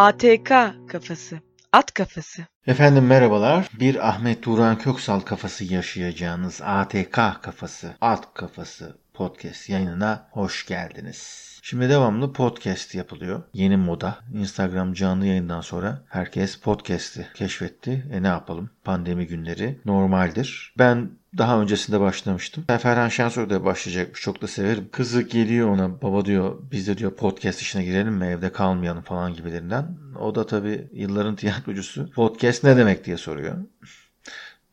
ATK kafası. At kafası. Efendim merhabalar. Bir Ahmet Turan Köksal kafası yaşayacağınız ATK kafası, at kafası podcast yayınına hoş geldiniz. Şimdi devamlı podcast yapılıyor. Yeni moda. Instagram canlı yayından sonra herkes podcast'i keşfetti. E ne yapalım? Pandemi günleri normaldir. Ben daha öncesinde başlamıştım. Ferhan Şensoy da başlayacakmış. Çok da severim. Kızı geliyor ona baba diyor biz de diyor podcast işine girelim mi evde kalmayalım falan gibilerinden. O da tabii yılların tiyatrocusu. Podcast ne demek diye soruyor.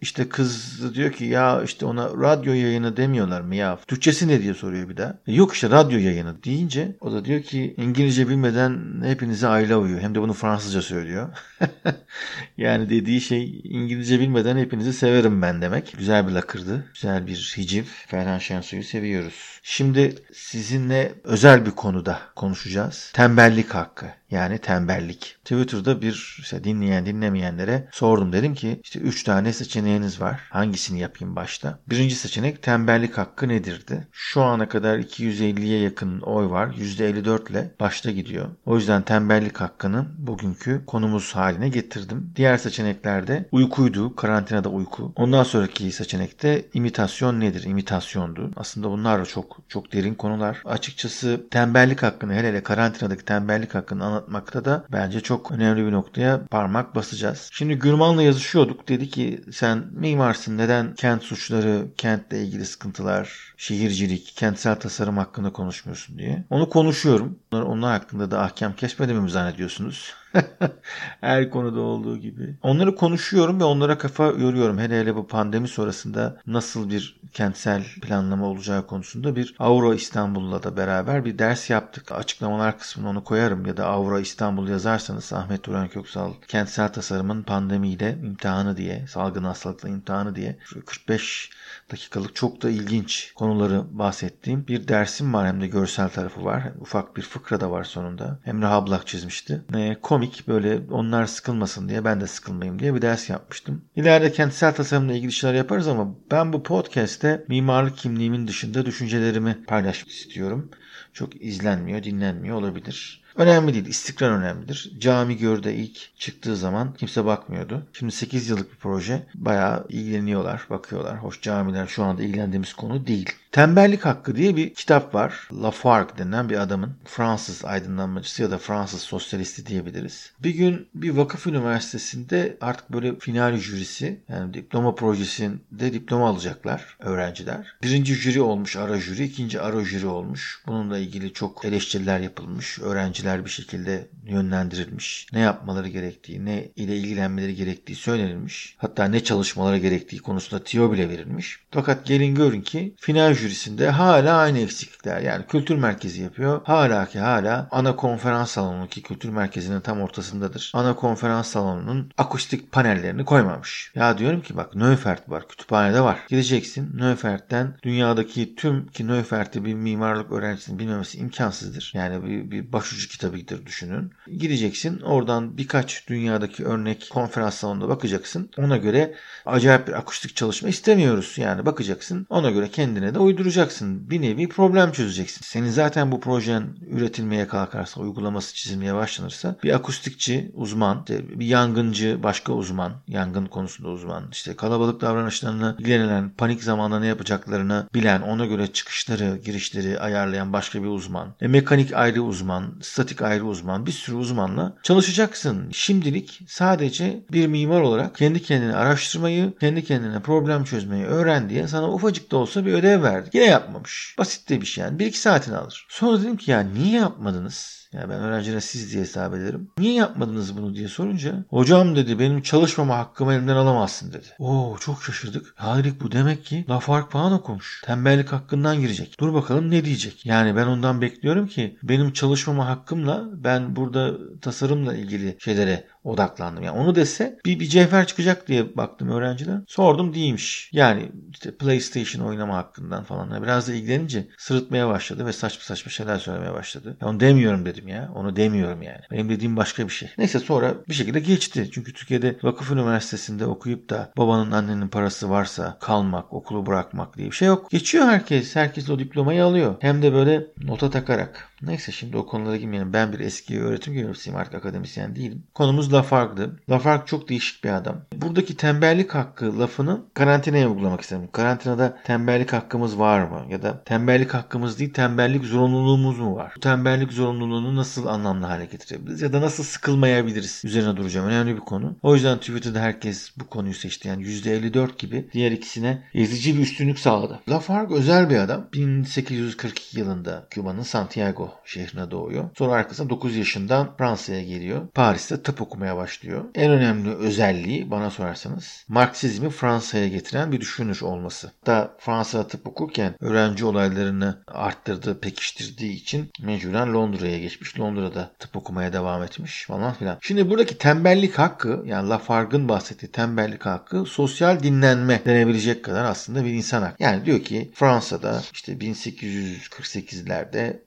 İşte kız diyor ki ya işte ona radyo yayını demiyorlar mı ya? Türkçesi ne diye soruyor bir daha. Yok işte radyo yayını deyince o da diyor ki İngilizce bilmeden hepinize aile uyuyor. Hem de bunu Fransızca söylüyor. yani dediği şey İngilizce bilmeden hepinizi severim ben demek. Güzel bir lakırdı. Güzel bir hiciv. Ferhan Şensoy'u seviyoruz. Şimdi sizinle özel bir konuda konuşacağız. Tembellik hakkı. Yani tembellik. Twitter'da bir işte dinleyen dinlemeyenlere sordum. Dedim ki işte 3 tane seçeneğiniz var. Hangisini yapayım başta? Birinci seçenek tembellik hakkı nedirdi? Şu ana kadar 250'ye yakın oy var. %54 ile başta gidiyor. O yüzden tembellik hakkını bugünkü konumuz haline getirdim. Diğer seçeneklerde uykuydu. Karantinada uyku. Ondan sonraki seçenekte imitasyon nedir? İmitasyondu. Aslında bunlar da çok çok derin konular. Açıkçası tembellik hakkını hele hele karantinadaki tembellik hakkını anlatmakta da bence çok önemli bir noktaya parmak basacağız. Şimdi Gürman'la yazışıyorduk. Dedi ki sen mimarsın neden kent suçları, kentle ilgili sıkıntılar, şehircilik, kentsel tasarım hakkında konuşmuyorsun diye. Onu konuşuyorum. Onlar, onlar hakkında da ahkam kesmediğimi mi zannediyorsunuz? Her konuda olduğu gibi. Onları konuşuyorum ve onlara kafa yoruyorum. Hele hele bu pandemi sonrasında nasıl bir kentsel planlama olacağı konusunda bir Avro İstanbul'la da beraber bir ders yaptık. Açıklamalar kısmına onu koyarım ya da Avro İstanbul yazarsanız Ahmet Turan Köksal kentsel tasarımın pandemiyle imtihanı diye, salgın hastalıkla imtihanı diye 45 dakikalık çok da ilginç konuları bahsettiğim bir dersim var hem de görsel tarafı var. Ufak bir fıkra da var sonunda. Emre Hablak çizmişti. E, komik böyle onlar sıkılmasın diye ben de sıkılmayayım diye bir ders yapmıştım. İleride kentsel tasarımla ilgili şeyler yaparız ama ben bu podcast'te mimarlık kimliğimin dışında düşüncelerimi paylaşmak istiyorum. Çok izlenmiyor, dinlenmiyor olabilir. Önemli değil. istikrar önemlidir. Cami Gör'de ilk çıktığı zaman kimse bakmıyordu. Şimdi 8 yıllık bir proje. Bayağı ilgileniyorlar, bakıyorlar. Hoş camiler şu anda ilgilendiğimiz konu değil. Tembellik Hakkı diye bir kitap var. Lafargue denen bir adamın Fransız aydınlanmacısı ya da Fransız sosyalisti diyebiliriz. Bir gün bir vakıf üniversitesinde artık böyle final jürisi yani diploma projesinde diploma alacaklar öğrenciler. Birinci jüri olmuş ara jüri, ikinci ara jüri olmuş. Bununla ilgili çok eleştiriler yapılmış. Öğrenciler bir şekilde yönlendirilmiş. Ne yapmaları gerektiği, ne ile ilgilenmeleri gerektiği söylenilmiş. Hatta ne çalışmaları gerektiği konusunda tiyo bile verilmiş. Fakat gelin görün ki final jürisinde hala aynı eksiklikler. Yani kültür merkezi yapıyor. Hala ki hala ana konferans salonu ki kültür merkezinin tam ortasındadır. Ana konferans salonunun akustik panellerini koymamış. Ya diyorum ki bak Neufert var. Kütüphanede var. Gideceksin Neufert'ten dünyadaki tüm ki Neufert'i bir mimarlık öğrencisinin bilmemesi imkansızdır. Yani bir, bir başucu kitabıdır düşünün. Gideceksin oradan birkaç dünyadaki örnek konferans salonunda bakacaksın. Ona göre acayip bir akustik çalışma istemiyoruz. Yani bakacaksın ona göre kendine de uyduracaksın. Bir nevi problem çözeceksin. Senin zaten bu projen üretilmeye kalkarsa, uygulaması çizilmeye başlanırsa bir akustikçi uzman, bir yangıncı başka uzman, yangın konusunda uzman, işte kalabalık davranışlarını ilgilenen, panik zamanında ne yapacaklarını bilen, ona göre çıkışları, girişleri ayarlayan başka bir uzman. E, mekanik ayrı uzman, statik ayrı uzman, bir sürü uzmanla çalışacaksın. Şimdilik sadece bir mimar olarak kendi kendine araştırmayı, kendi kendine problem çözmeyi öğren diye sana ufacık da olsa bir ödev verdik. Yine yapmamış. Basit de bir şey yani. Bir iki saatini alır. Sonra dedim ki ya niye yapmadınız? Yani ben öğrencilere siz diye hesap ederim. Niye yapmadınız bunu diye sorunca hocam dedi benim çalışmama hakkımı elimden alamazsın dedi. Oo çok şaşırdık. Hayır bu demek ki Lafargue falan okumuş. Tembellik hakkından girecek. Dur bakalım ne diyecek. Yani ben ondan bekliyorum ki benim çalışmama hakkımla ben burada tasarımla ilgili şeylere odaklandım. Yani onu dese bir, bir cevher çıkacak diye baktım öğrenciler. Sordum değilmiş. Yani işte PlayStation oynama hakkından falan. Biraz da ilgilenince sırıtmaya başladı ve saçma saçma şeyler söylemeye başladı. Ya onu demiyorum dedim ya. Onu demiyorum yani. Benim dediğim başka bir şey. Neyse sonra bir şekilde geçti. Çünkü Türkiye'de vakıf üniversitesinde okuyup da babanın annenin parası varsa kalmak, okulu bırakmak diye bir şey yok. Geçiyor herkes. Herkes o diplomayı alıyor. Hem de böyle nota takarak. Neyse şimdi o konulara girmeyelim. Ben bir eski öğretim görevlisiyim artık akademisyen değilim. Konumuz Lafargue'dı. Lafargue çok değişik bir adam. Buradaki tembellik hakkı lafını karantinaya uygulamak istedim. Karantinada tembellik hakkımız var mı? Ya da tembellik hakkımız değil tembellik zorunluluğumuz mu var? Bu tembellik zorunluluğunu nasıl anlamlı hale getirebiliriz? Ya da nasıl sıkılmayabiliriz? Üzerine duracağım. Önemli bir konu. O yüzden Twitter'da herkes bu konuyu seçti. Yani %54 gibi diğer ikisine ezici bir üstünlük sağladı. Lafargue özel bir adam. 1842 yılında Küba'nın Santiago şehrine doğuyor. Sonra arkasında 9 yaşından Fransa'ya geliyor. Paris'te tıp okumaya başlıyor. En önemli özelliği bana sorarsanız Marksizmi Fransa'ya getiren bir düşünür olması. Da Fransa'da tıp okurken öğrenci olaylarını arttırdığı, pekiştirdiği için mecburen Londra'ya geçmiş. Londra'da tıp okumaya devam etmiş falan filan. Şimdi buradaki tembellik hakkı yani Lafargue'ın bahsettiği tembellik hakkı sosyal dinlenme denebilecek kadar aslında bir insan hakkı. Yani diyor ki Fransa'da işte 1848'lerde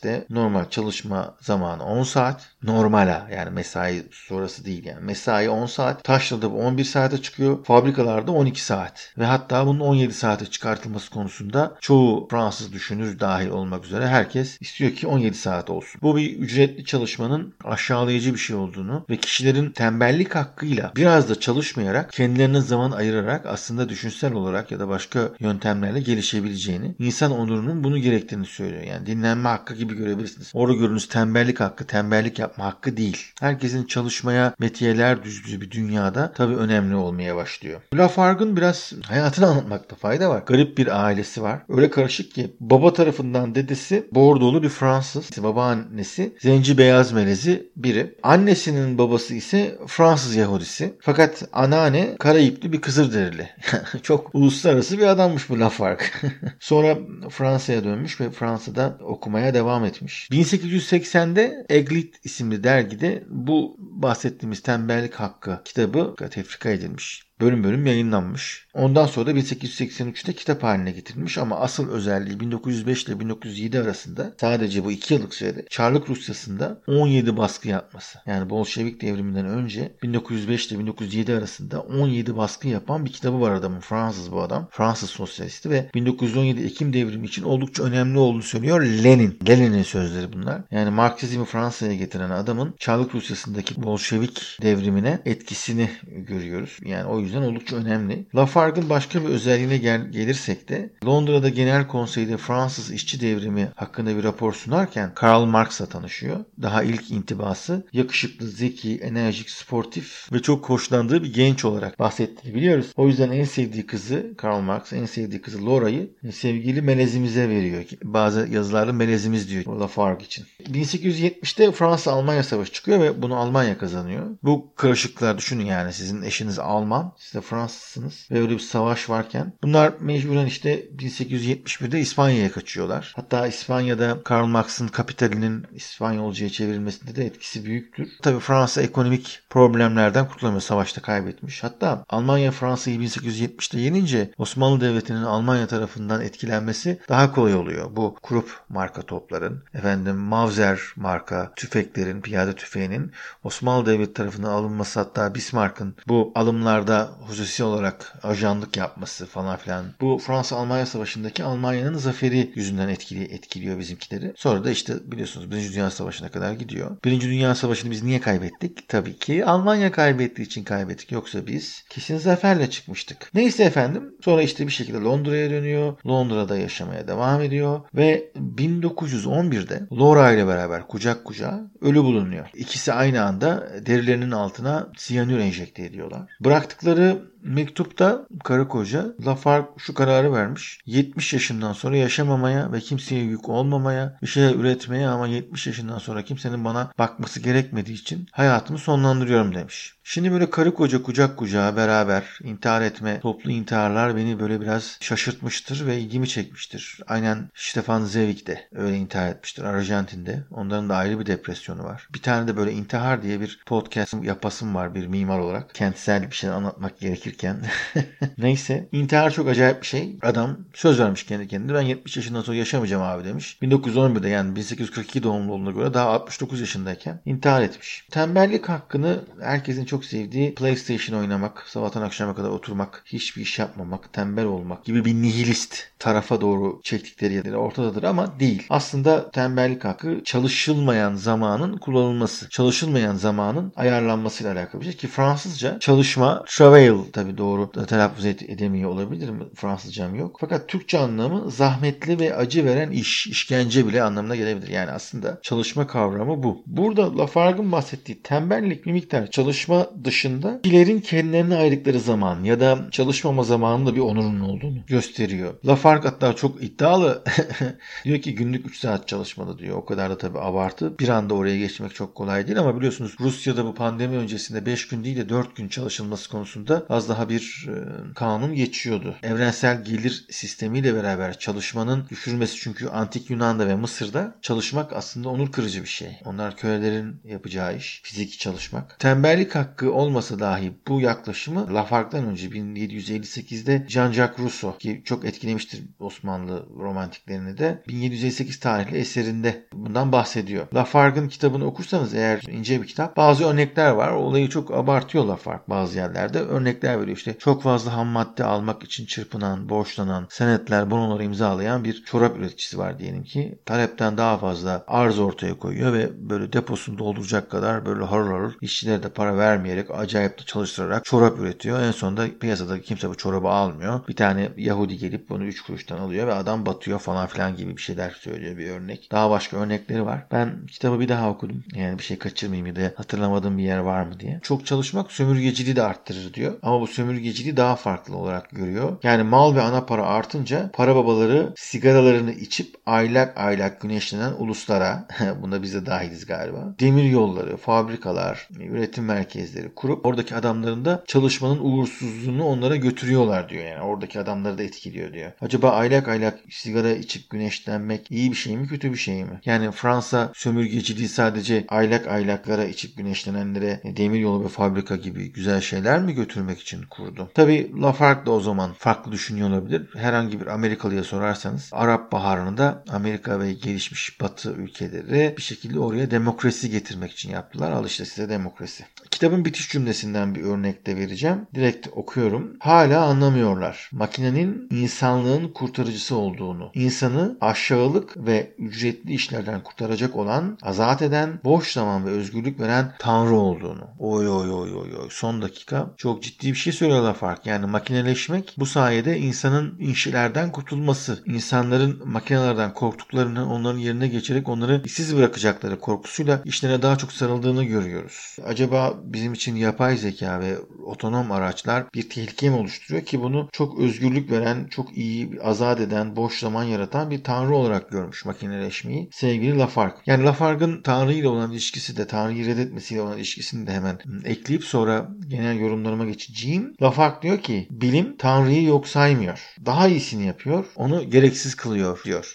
Paris'te normal çalışma zamanı 10 saat. Normal ha yani mesai sonrası değil yani. Mesai 10 saat. Taşra'da 11 saate çıkıyor. Fabrikalarda 12 saat. Ve hatta bunun 17 saate çıkartılması konusunda çoğu Fransız düşünür dahil olmak üzere herkes istiyor ki 17 saat olsun. Bu bir ücretli çalışmanın aşağılayıcı bir şey olduğunu ve kişilerin tembellik hakkıyla biraz da çalışmayarak kendilerine zaman ayırarak aslında düşünsel olarak ya da başka yöntemlerle gelişebileceğini, insan onurunun bunu gerektiğini söylüyor. Yani dinlenme hakkı gibi görebilirsiniz. Orada gördüğünüz tembellik hakkı, tembellik yapma hakkı değil. Herkesin çalışmaya metiyeler düzdüğü bir dünyada tabii önemli olmaya başlıyor. Lafargue'ın biraz hayatını anlatmakta fayda var. Garip bir ailesi var. Öyle karışık ki baba tarafından dedesi Bordolu bir Fransız. Babaannesi zenci beyaz melezi biri. Annesinin babası ise Fransız Yahudisi. Fakat anneanne Karayipli bir Kızılderili. Çok uluslararası bir adammış bu Lafargue. Sonra Fransa'ya dönmüş ve Fransa'da okumaya devam etmiş. 1880'de Eglit isimli dergide bu bahsettiğimiz tembellik hakkı kitabı tefrika edilmiş bölüm bölüm yayınlanmış. Ondan sonra da 1883'te kitap haline getirilmiş ama asıl özelliği 1905 ile 1907 arasında sadece bu iki yıllık sürede Çarlık Rusyası'nda 17 baskı yapması. Yani Bolşevik devriminden önce 1905 ile 1907 arasında 17 baskı yapan bir kitabı var adamın. Fransız bu adam. Fransız sosyalisti ve 1917 Ekim devrimi için oldukça önemli olduğunu söylüyor Lenin. Lenin'in sözleri bunlar. Yani Marksizmi Fransa'ya getiren adamın Çarlık Rusyası'ndaki Bolşevik devrimine etkisini görüyoruz. Yani o yüzden oldukça önemli. Lafargue'ın başka bir özelliğine gel gelirsek de Londra'da Genel Konsey'de Fransız işçi devrimi hakkında bir rapor sunarken Karl Marx'la tanışıyor. Daha ilk intibası yakışıklı, zeki, enerjik, sportif ve çok hoşlandığı bir genç olarak bahsettiğini biliyoruz. O yüzden en sevdiği kızı Karl Marx, en sevdiği kızı Laura'yı sevgili melezimize veriyor. Bazı yazılarda melezimiz diyor Lafargue için. 1870'te Fransa-Almanya savaşı çıkıyor ve bunu Almanya kazanıyor. Bu karışıklar düşünün yani sizin eşiniz Alman, siz de Fransızsınız ve öyle bir savaş varken bunlar mecburen işte 1871'de İspanya'ya kaçıyorlar. Hatta İspanya'da Karl Marx'ın Kapitalinin İspanyolcaya çevrilmesinde de etkisi büyüktür. Tabii Fransa ekonomik problemlerden kurtulamıyor. Savaşta kaybetmiş. Hatta Almanya Fransa'yı 1870'te yenince Osmanlı Devleti'nin Almanya tarafından etkilenmesi daha kolay oluyor. Bu Krupp marka topların, efendim Mauser marka tüfeklerin, piyade tüfeğinin Osmanlı Devleti tarafından alınması hatta Bismarck'ın bu alımlarda hususi olarak ajanlık yapması falan filan. Bu Fransa-Almanya Savaşı'ndaki Almanya'nın zaferi yüzünden etkili, etkiliyor bizimkileri. Sonra da işte biliyorsunuz Birinci Dünya Savaşı'na kadar gidiyor. Birinci Dünya Savaşı'nı biz niye kaybettik? Tabii ki Almanya kaybettiği için kaybettik. Yoksa biz kesin zaferle çıkmıştık. Neyse efendim. Sonra işte bir şekilde Londra'ya dönüyor. Londra'da yaşamaya devam ediyor. Ve 1911'de Laura ile beraber kucak kucağa ölü bulunuyor. İkisi aynı anda derilerinin altına siyanür enjekte ediyorlar. Bıraktıkları bunları mektupta karı koca Lafargue şu kararı vermiş. 70 yaşından sonra yaşamamaya ve kimseye yük olmamaya, bir şeyler üretmeye ama 70 yaşından sonra kimsenin bana bakması gerekmediği için hayatımı sonlandırıyorum demiş. Şimdi böyle karı koca kucak kucağa beraber intihar etme, toplu intiharlar beni böyle biraz şaşırtmıştır ve ilgimi çekmiştir. Aynen Stefan Zweig de öyle intihar etmiştir Arjantin'de. Onların da ayrı bir depresyonu var. Bir tane de böyle intihar diye bir podcast yapasım var bir mimar olarak. Kentsel bir şey anlatmak gerekir gerekirken. Neyse. intihar çok acayip bir şey. Adam söz vermiş kendi kendine. Ben 70 yaşından sonra yaşamayacağım abi demiş. 1911'de yani 1842 doğumlu olduğuna göre daha 69 yaşındayken intihar etmiş. Tembellik hakkını herkesin çok sevdiği PlayStation oynamak, sabahtan akşama kadar oturmak, hiçbir iş yapmamak, tembel olmak gibi bir nihilist tarafa doğru çektikleri yerleri ortadadır ama değil. Aslında tembellik hakkı çalışılmayan zamanın kullanılması, çalışılmayan zamanın ayarlanmasıyla alakalı bir şey ki Fransızca çalışma, travail tabii doğru telaffuz edemiyor olabilir mi? Fransızcam yok. Fakat Türkçe anlamı zahmetli ve acı veren iş, işkence bile anlamına gelebilir. Yani aslında çalışma kavramı bu. Burada Lafargue'ın bahsettiği tembellik bir miktar çalışma dışında kişilerin kendilerine ayırdıkları zaman ya da çalışmama zamanında bir onurun olduğunu gösteriyor. Lafargue hatta çok iddialı diyor ki günlük 3 saat çalışmalı diyor. O kadar da tabii abartı. Bir anda oraya geçmek çok kolay değil ama biliyorsunuz Rusya'da bu pandemi öncesinde 5 gün değil de 4 gün çalışılması konusunda az daha bir e, kanun geçiyordu. Evrensel gelir sistemiyle beraber çalışmanın düşürmesi çünkü antik Yunan'da ve Mısır'da çalışmak aslında onur kırıcı bir şey. Onlar kölelerin yapacağı iş. Fiziki çalışmak. Tembellik hakkı olmasa dahi bu yaklaşımı Lafargue'dan önce 1758'de Jean-Jacques Rousseau ki çok etkilemiştir Osmanlı romantiklerini de 1758 tarihli eserinde bundan bahsediyor. Lafargue'ın kitabını okursanız eğer ince bir kitap bazı örnekler var. Olayı çok abartıyor Lafargue bazı yerlerde. Örnekler veriyor işte çok fazla ham madde almak için çırpınan, borçlanan, senetler, bonoları imzalayan bir çorap üreticisi var diyelim ki. Talepten daha fazla arz ortaya koyuyor ve böyle deposunu dolduracak kadar böyle harıl harıl işçilere de para vermeyerek acayip de çalıştırarak çorap üretiyor. En sonunda piyasada kimse bu çorabı almıyor. Bir tane Yahudi gelip bunu 3 kuruştan alıyor ve adam batıyor falan filan gibi bir şeyler söylüyor bir örnek. Daha başka örnekleri var. Ben kitabı bir daha okudum. Yani bir şey kaçırmayayım ya da hatırlamadığım bir yer var mı diye. Çok çalışmak sömürgeciliği de arttırır diyor. Ama bu sömürgeciliği daha farklı olarak görüyor. Yani mal ve ana para artınca para babaları sigaralarını içip aylak aylak güneşlenen uluslara, bunda biz de dahiliz galiba, demir yolları, fabrikalar, üretim merkezleri kurup oradaki adamların da çalışmanın uğursuzluğunu onlara götürüyorlar diyor. Yani oradaki adamları da etkiliyor diyor. Acaba aylak aylak sigara içip güneşlenmek iyi bir şey mi kötü bir şey mi? Yani Fransa sömürgeciliği sadece aylak aylaklara içip güneşlenenlere demir yolu ve fabrika gibi güzel şeyler mi götürmek için kurdu? Tabi Lafargue da o zaman farklı düşünüyor olabilir. Herhangi bir Amerikalıya sorarsanız Arap Baharı'nı da Amerika ve gelişmiş Batı ülkeleri bir şekilde oraya demokrasi getirmek için yaptılar. Al işte size demokrasi. Kitabın bitiş cümlesinden bir örnek de vereceğim. Direkt okuyorum. Hala anlamıyorlar. Makinenin insanlığın kurtarıcısı olduğunu, insanı aşağılık ve ücretli işlerden kurtaracak olan, azat eden, boş zaman ve özgürlük veren Tanrı olduğunu. Oy oy oy oy oy. Son dakika çok ciddi bir şey söylüyorlar fark. Yani makineleşmek bu sayede insanın işlerden kurtulması, insanların makinelerden korktuklarını onların yerine geçerek onları işsiz bırakacakları korkusuyla işlerine daha çok sarıldığını görüyoruz. Acaba bizim için yapay zeka ve otonom araçlar bir tehlike mi oluşturuyor ki bunu çok özgürlük veren, çok iyi, azat eden, boş zaman yaratan bir tanrı olarak görmüş makineleşmeyi sevgili Lafargue. Yani Lafargue'ın Tanrı ile olan ilişkisi de, Tanrı'yı reddetmesiyle olan ilişkisini de hemen ekleyip sonra genel yorumlarıma geçeceğim. Lafargue diyor ki bilim Tanrı'yı yok saymıyor. Daha iyisini yapıyor. Onu gereksiz kılıyor diyor.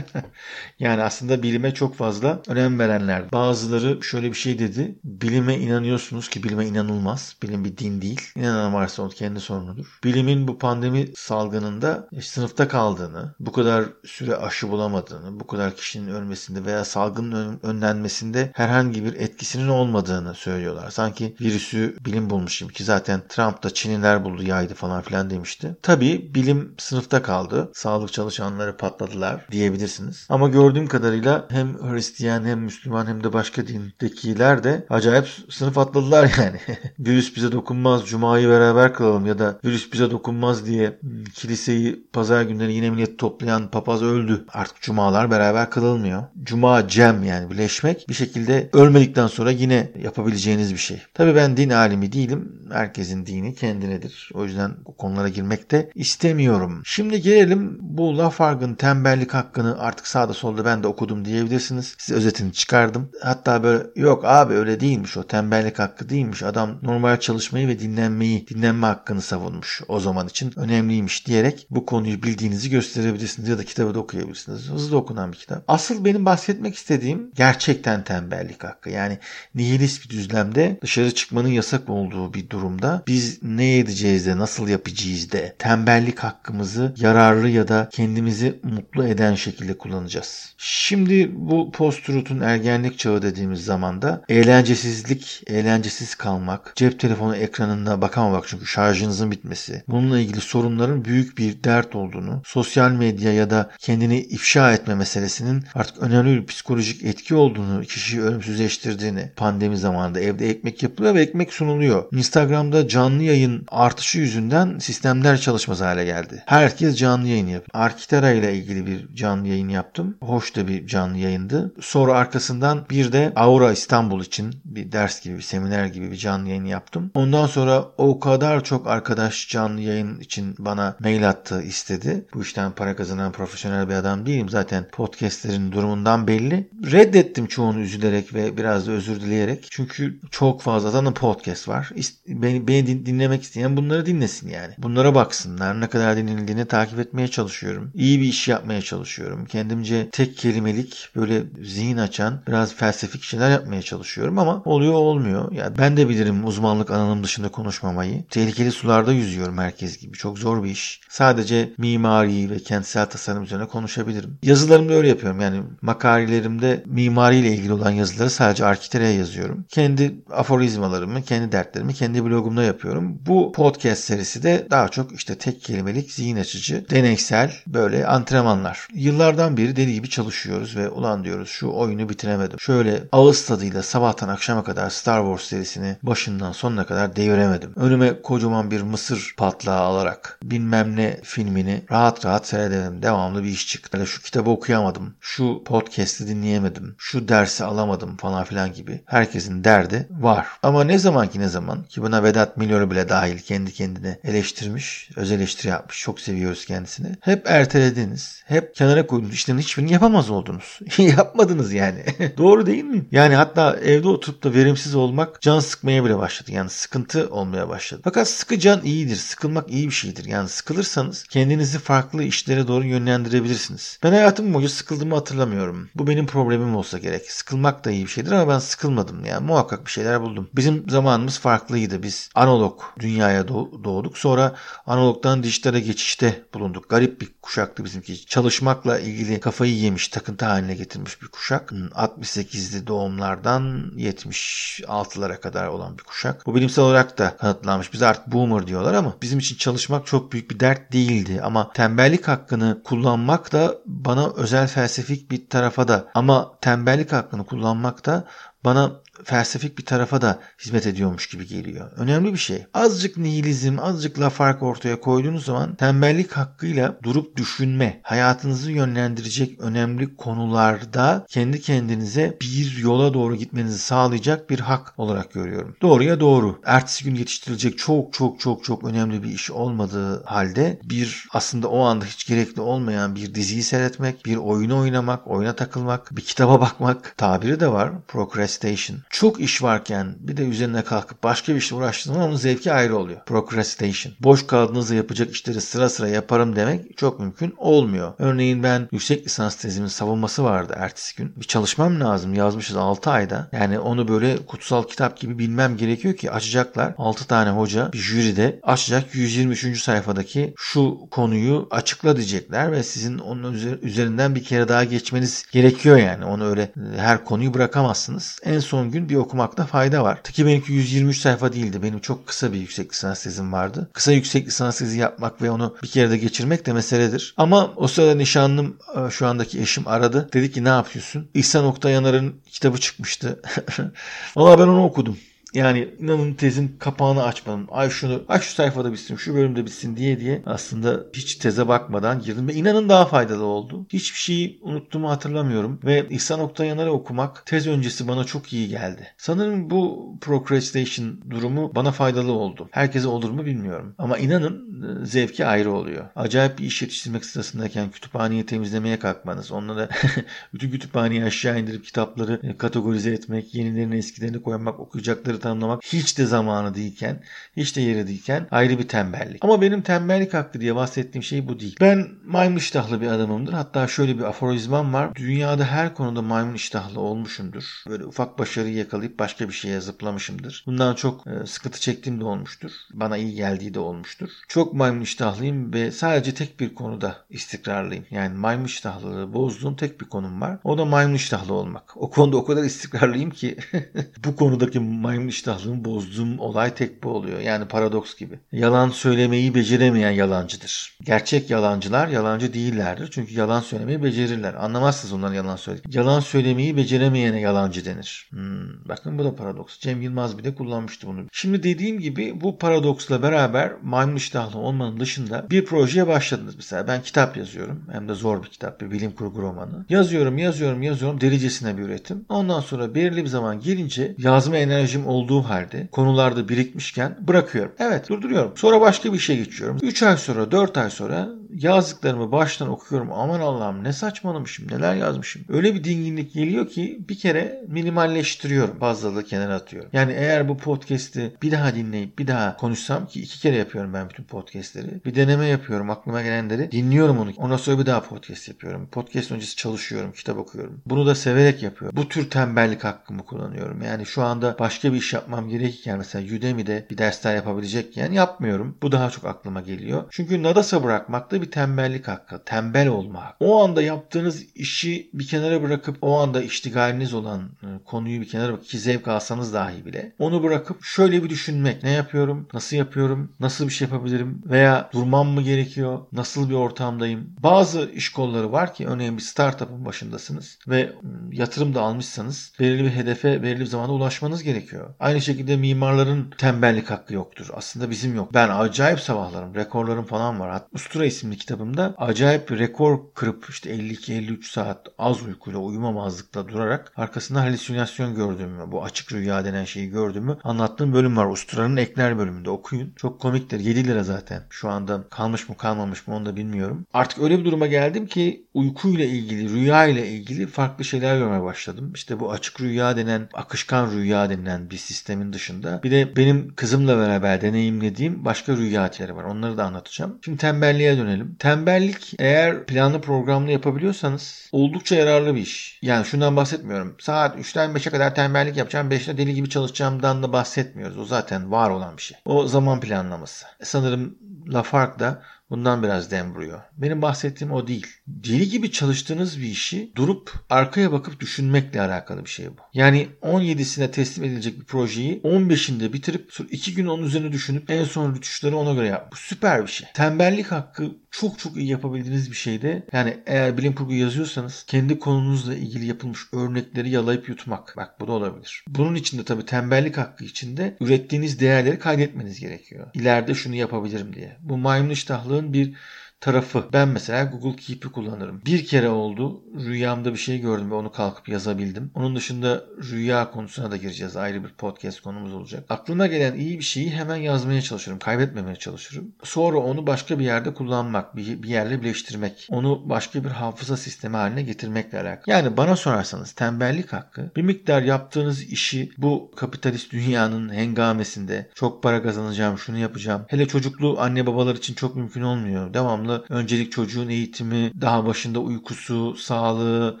yani aslında bilime çok fazla önem verenler. Bazıları şöyle bir şey dedi. Bilime inanıyorsunuz ki bilime inanılmaz. Bilim bir din değil. İnanan varsa o kendi sorunudur. Bilimin bu pandemi salgınında e, sınıfta kaldığını, bu kadar süre aşı bulamadığını, bu kadar kişinin ölmesinde veya salgının önlenmesinde herhangi bir etkisinin olmadığını söylüyorlar. Sanki virüsü bilim bulmuş gibi ki zaten Trump da Çinliler buldu yaydı falan filan demişti. Tabii bilim sınıfta kaldı. Sağlık çalışanları patladılar diyebiliriz bulabilirsiniz. Ama gördüğüm kadarıyla hem Hristiyan hem Müslüman hem de başka dindekiler de acayip sınıf atladılar yani. virüs bize dokunmaz, cumayı beraber kılalım ya da virüs bize dokunmaz diye hmm, kiliseyi pazar günleri yine millet toplayan papaz öldü. Artık cumalar beraber kılılmıyor. Cuma cem yani birleşmek bir şekilde ölmedikten sonra yine yapabileceğiniz bir şey. Tabii ben din alimi değilim. Herkesin dini kendinedir. O yüzden bu konulara girmek de istemiyorum. Şimdi gelelim bu Lafargue'ın tembellik hakkını artık sağda solda ben de okudum diyebilirsiniz. Size özetini çıkardım. Hatta böyle yok abi öyle değilmiş o tembellik hakkı değilmiş. Adam normal çalışmayı ve dinlenmeyi, dinlenme hakkını savunmuş o zaman için önemliymiş diyerek bu konuyu bildiğinizi gösterebilirsiniz ya da kitabı da okuyabilirsiniz. Hızlı okunan bir kitap. Asıl benim bahsetmek istediğim gerçekten tembellik hakkı. Yani nihilist bir düzlemde dışarı çıkmanın yasak olduğu bir durumda biz ne edeceğiz de nasıl yapacağız de tembellik hakkımızı yararlı ya da kendimizi mutlu eden şekilde kullanacağız. Şimdi bu post-truth'un ergenlik çağı dediğimiz zamanda eğlencesizlik, eğlencesiz kalmak, cep telefonu ekranına bakamamak çünkü şarjınızın bitmesi, bununla ilgili sorunların büyük bir dert olduğunu, sosyal medya ya da kendini ifşa etme meselesinin artık önemli bir psikolojik etki olduğunu, kişiyi ölümsüzleştirdiğini, pandemi zamanında evde ekmek yapılıyor ve ekmek sunuluyor. Instagram'da canlı yayın artışı yüzünden sistemler çalışmaz hale geldi. Herkes canlı yayın yapıyor. Arkitera ile ilgili bir canlı yayın yaptım. Hoş da bir canlı yayındı. Sonra arkasından bir de Aura İstanbul için bir ders gibi, bir seminer gibi bir canlı yayın yaptım. Ondan sonra o kadar çok arkadaş canlı yayın için bana mail attı, istedi. Bu işten para kazanan profesyonel bir adam değilim. Zaten podcastlerin durumundan belli. Reddettim çoğunu üzülerek ve biraz da özür dileyerek. Çünkü çok fazla zaten podcast var. Beni, beni dinlemek isteyen bunları dinlesin yani. Bunlara baksınlar. Ne kadar dinlenildiğini takip etmeye çalışıyorum. İyi bir iş yapmaya çalışıyorum. Kendimce tek kelimelik böyle zihin açan biraz felsefik şeyler yapmaya çalışıyorum ama oluyor olmuyor. Yani ben de bilirim uzmanlık alanım dışında konuşmamayı. Tehlikeli sularda yüzüyorum herkes gibi. Çok zor bir iş. Sadece mimari ve kentsel tasarım üzerine konuşabilirim. Yazılarımda öyle yapıyorum. Yani makalelerimde mimariyle ilgili olan yazıları sadece arkitereye yazıyorum. Kendi aforizmalarımı, kendi dertlerimi kendi blogumda yapıyorum. Bu podcast serisi de daha çok işte tek kelimelik, zihin açıcı, deneysel böyle antrenmanlar. Yıllardan beri deli gibi çalışıyoruz ve ulan diyoruz şu oyunu bitiremedim. Şöyle ağız tadıyla sabahtan akşama kadar Star Wars serisini başından sonuna kadar deviremedim. Önüme kocaman bir mısır patlağı alarak bilmem ne filmini rahat rahat seyredelim. Devamlı bir iş çıktı. Böyle şu kitabı okuyamadım. Şu podcast'i dinleyemedim. Şu dersi alamadım falan filan gibi. Herkesin derdi var. Ama ne zaman ki ne zaman ki buna Vedat Milor'u bile dahil kendi kendine eleştirmiş, öz eleştiri yapmış. Çok seviyoruz kendisini. Hep ertelediniz. Hep kenara koydunuz. İşlerin hiçbirini yapamaz oldunuz. Yapmadınız yani. Doğru değil mi? Yani hatta evde oturup da verimsiz olmak can sıkmaya bile başladı. Yani sıkıntı olmaya başladı. Fakat sıkı can iyidir. Sıkılmak iyi bir şeydir. Yani sıkılırsanız kendinizi farklı işlere doğru yönlendirebilirsiniz. Ben hayatım boyunca sıkıldığımı hatırlamıyorum. Bu benim problemim olsa gerek. Sıkılmak da iyi bir şeydir ama ben sıkılmadım. Yani muhakkak bir şeyler buldum. Bizim zamanımız farklıydı. Biz analog dünyaya doğduk. Sonra analogdan dijitale geçişte bulunduk. Garip bir kuşaktı bizimki. Çalışmakla ilgili kafayı yemiş, takıntı haline getirmiş bir kuşak. 68'li doğumlardan 76'lara kadar olan bir kuşak. Bu bilimsel olarak da kanıtlanmış. Biz artık boomer diyorlar ama bizim için çalışmak çok büyük bir dert değildi. Ama tembellik hakkını kullanmak da bana özel felsefik bir tarafa da ama tembellik hakkını kullanmak da bana felsefik bir tarafa da hizmet ediyormuş gibi geliyor. Önemli bir şey. Azıcık nihilizm, azıcık la fark ortaya koyduğunuz zaman tembellik hakkıyla durup düşünme, hayatınızı yönlendirecek önemli konularda kendi kendinize bir yola doğru gitmenizi sağlayacak bir hak olarak görüyorum. Doğruya doğru. Ertesi gün yetiştirilecek çok çok çok çok önemli bir iş olmadığı halde bir aslında o anda hiç gerekli olmayan bir diziyi seyretmek, bir oyunu oynamak, oyuna takılmak, bir kitaba bakmak tabiri de var. Procrastination çok iş varken bir de üzerine kalkıp başka bir işle uğraştığınız onun zevki ayrı oluyor. Procrastination. Boş kaldığınızda yapacak işleri sıra sıra yaparım demek çok mümkün olmuyor. Örneğin ben yüksek lisans tezimin savunması vardı ertesi gün. Bir çalışmam lazım. Yazmışız 6 ayda. Yani onu böyle kutsal kitap gibi bilmem gerekiyor ki açacaklar. 6 tane hoca bir jüride açacak 123. sayfadaki şu konuyu açıkla diyecekler ve sizin onun üzerinden bir kere daha geçmeniz gerekiyor yani. Onu öyle her konuyu bırakamazsınız. En son gün bir okumakta fayda var. Ki benimki 123 sayfa değildi. Benim çok kısa bir yüksek lisans tezim vardı. Kısa yüksek lisans tezi yapmak ve onu bir kere de geçirmek de meseledir. Ama o sırada nişanlım e, şu andaki eşim aradı. Dedi ki ne yapıyorsun? İhsan Oktay Yanar'ın kitabı çıkmıştı. Valla ben onu okudum. Yani inanın tezin kapağını açmadım. Ay şunu, ay şu sayfada bitsin, şu bölümde bitsin diye diye aslında hiç teze bakmadan girdim ve inanın daha faydalı oldu. Hiçbir şeyi unuttuğumu hatırlamıyorum ve İhsan Oktayanar'ı okumak tez öncesi bana çok iyi geldi. Sanırım bu procrastination durumu bana faydalı oldu. Herkese olur mu bilmiyorum. Ama inanın e, zevki ayrı oluyor. Acayip bir iş yetiştirmek sırasındayken kütüphaneyi temizlemeye kalkmanız, onları bütün kütüphaneyi aşağı indirip kitapları e, kategorize etmek, yenilerini eskilerini koymak, okuyacakları tanımlamak hiç de zamanı değilken, hiç de yeri değilken ayrı bir tembellik. Ama benim tembellik hakkı diye bahsettiğim şey bu değil. Ben maymun iştahlı bir adamımdır. Hatta şöyle bir aforizmam var. Dünyada her konuda maymun iştahlı olmuşumdur. Böyle ufak başarıyı yakalayıp başka bir şeye zıplamışımdır. Bundan çok e, sıkıntı çektiğim de olmuştur. Bana iyi geldiği de olmuştur. Çok maymun iştahlıyım ve sadece tek bir konuda istikrarlıyım. Yani maymun iştahlılığı bozduğum tek bir konum var. O da maymun iştahlı olmak. O konuda o kadar istikrarlıyım ki bu konudaki maymun iştahlığımı bozduğum olay tek bu oluyor. Yani paradoks gibi. Yalan söylemeyi beceremeyen yalancıdır. Gerçek yalancılar yalancı değillerdir. Çünkü yalan söylemeyi becerirler. Anlamazsınız onların yalan söyledik. Yalan söylemeyi beceremeyene yalancı denir. Hmm, bakın bu da paradoks. Cem Yılmaz bir de kullanmıştı bunu. Şimdi dediğim gibi bu paradoksla beraber maymun iştahlı olmanın dışında bir projeye başladınız. Mesela ben kitap yazıyorum. Hem de zor bir kitap. Bir bilim kurgu romanı. Yazıyorum, yazıyorum, yazıyorum. Delicesine bir üretim. Ondan sonra belirli bir zaman gelince yazma enerjim olduğu halde konularda birikmişken bırakıyorum. Evet durduruyorum. Sonra başka bir şey geçiyorum. 3 ay sonra, 4 ay sonra yazdıklarımı baştan okuyorum. Aman Allah'ım ne saçmalamışım, neler yazmışım. Öyle bir dinginlik geliyor ki bir kere minimalleştiriyorum. Fazlalığı kenara atıyorum. Yani eğer bu podcast'i bir daha dinleyip bir daha konuşsam ki iki kere yapıyorum ben bütün podcast'leri. Bir deneme yapıyorum aklıma gelenleri. Dinliyorum onu. Ondan sonra bir daha podcast yapıyorum. Podcast öncesi çalışıyorum, kitap okuyorum. Bunu da severek yapıyorum. Bu tür tembellik hakkımı kullanıyorum. Yani şu anda başka bir iş yapmam gerekirken mesela Udemy'de bir dersler yapabilecekken yapmıyorum. Bu daha çok aklıma geliyor. Çünkü Nadas'a bırakmak da bir tembellik hakkı. Tembel olmak. O anda yaptığınız işi bir kenara bırakıp o anda iştigaliniz olan e, konuyu bir kenara bırakıp ki zevk alsanız dahi bile onu bırakıp şöyle bir düşünmek. Ne yapıyorum? Nasıl yapıyorum? Nasıl bir şey yapabilirim? Veya durmam mı gerekiyor? Nasıl bir ortamdayım? Bazı iş kolları var ki örneğin bir startup'ın başındasınız ve yatırım da almışsanız belirli bir hedefe belirli bir zamanda ulaşmanız gerekiyor. Aynı şekilde mimarların tembellik hakkı yoktur. Aslında bizim yok. Ben acayip sabahlarım, rekorlarım falan var. Hatta Ustura isimli kitabımda acayip bir rekor kırıp işte 52-53 saat az uykuyla uyumamazlıkla durarak arkasında halüsinasyon gördüğümü, bu açık rüya denen şeyi gördüğümü anlattığım bölüm var. Ustura'nın ekler bölümünde okuyun. Çok komiktir. 7 lira zaten. Şu anda kalmış mı kalmamış mı onu da bilmiyorum. Artık öyle bir duruma geldim ki uykuyla ilgili, rüya ile ilgili farklı şeyler görmeye başladım. İşte bu açık rüya denen, akışkan rüya denilen bir sistemin dışında bir de benim kızımla beraber deneyimlediğim başka rüya var. Onları da anlatacağım. Şimdi tembelliğe dönelim. Tembellik eğer planlı programlı yapabiliyorsanız oldukça yararlı bir iş. Yani şundan bahsetmiyorum. Saat 3'ten 5'e kadar tembellik yapacağım. 5'te deli gibi çalışacağımdan da bahsetmiyoruz. O zaten var olan bir şey. O zaman planlaması. Sanırım Lafargue da Bundan biraz dem vuruyor. Benim bahsettiğim o değil. Deli gibi çalıştığınız bir işi durup arkaya bakıp düşünmekle alakalı bir şey bu. Yani 17'sine teslim edilecek bir projeyi 15'inde bitirip 2 gün onun üzerine düşünüp en son rütuşları ona göre yap. Bu süper bir şey. Tembellik hakkı çok çok iyi yapabildiğiniz bir şeyde yani eğer bilim kurgu yazıyorsanız kendi konunuzla ilgili yapılmış örnekleri yalayıp yutmak. Bak bu da olabilir. Bunun için de tabii tembellik hakkı içinde ürettiğiniz değerleri kaydetmeniz gerekiyor. İleride şunu yapabilirim diye. Bu maymun iştahlığın bir tarafı. Ben mesela Google Keep'i kullanırım. Bir kere oldu rüyamda bir şey gördüm ve onu kalkıp yazabildim. Onun dışında rüya konusuna da gireceğiz. Ayrı bir podcast konumuz olacak. Aklıma gelen iyi bir şeyi hemen yazmaya çalışırım. Kaybetmemeye çalışırım. Sonra onu başka bir yerde kullanmak, bir, bir yerle birleştirmek. Onu başka bir hafıza sistemi haline getirmekle alakalı. Yani bana sorarsanız tembellik hakkı bir miktar yaptığınız işi bu kapitalist dünyanın hengamesinde çok para kazanacağım, şunu yapacağım. Hele çocuklu anne babalar için çok mümkün olmuyor. Devamlı öncelik çocuğun eğitimi, daha başında uykusu, sağlığı,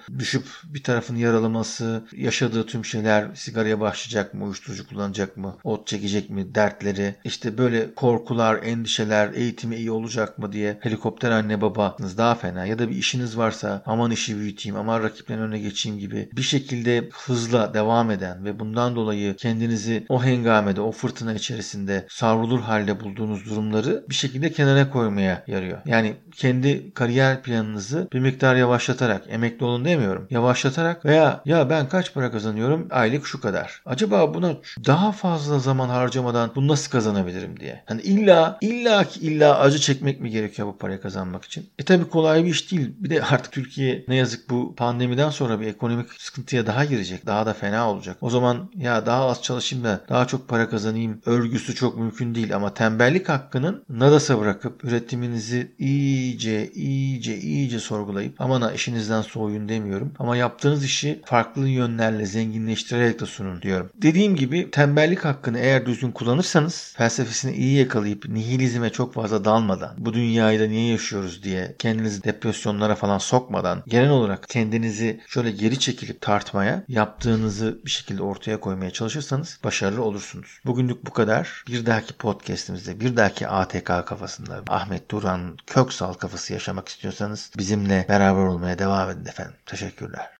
düşüp bir tarafını yaralaması, yaşadığı tüm şeyler, sigaraya başlayacak mı, uyuşturucu kullanacak mı, ot çekecek mi, dertleri, işte böyle korkular, endişeler, eğitimi iyi olacak mı diye helikopter anne babanız daha fena ya da bir işiniz varsa aman işi büyüteyim, aman rakiplerin önüne geçeyim gibi bir şekilde hızla devam eden ve bundan dolayı kendinizi o hengamede, o fırtına içerisinde savrulur halde bulduğunuz durumları bir şekilde kenara koymaya yarıyor. Yani Yani kendi kariyer planınızı bir miktar yavaşlatarak, emekli olun demiyorum. Yavaşlatarak veya ya ben kaç para kazanıyorum? Aylık şu kadar. Acaba buna daha fazla zaman harcamadan bunu nasıl kazanabilirim diye. Hani illa illa ki illa acı çekmek mi gerekiyor bu parayı kazanmak için? E tabi kolay bir iş değil. Bir de artık Türkiye ne yazık bu pandemiden sonra bir ekonomik sıkıntıya daha girecek. Daha da fena olacak. O zaman ya daha az çalışayım da daha çok para kazanayım örgüsü çok mümkün değil ama tembellik hakkının nadasa bırakıp üretiminizi iyice iyice iyice sorgulayıp aman ha işinizden soğuyun demiyorum ama yaptığınız işi farklı yönlerle zenginleştirerek de sunun diyorum. Dediğim gibi tembellik hakkını eğer düzgün kullanırsanız felsefesini iyi yakalayıp nihilizme çok fazla dalmadan bu dünyayı da niye yaşıyoruz diye kendinizi depresyonlara falan sokmadan genel olarak kendinizi şöyle geri çekilip tartmaya yaptığınızı bir şekilde ortaya koymaya çalışırsanız başarılı olursunuz. Bugünlük bu kadar. Bir dahaki podcastimizde bir dahaki ATK kafasında Ahmet Duran Köksal kafası yaşamak istiyorsanız bizimle beraber olmaya devam edin efendim. Teşekkürler.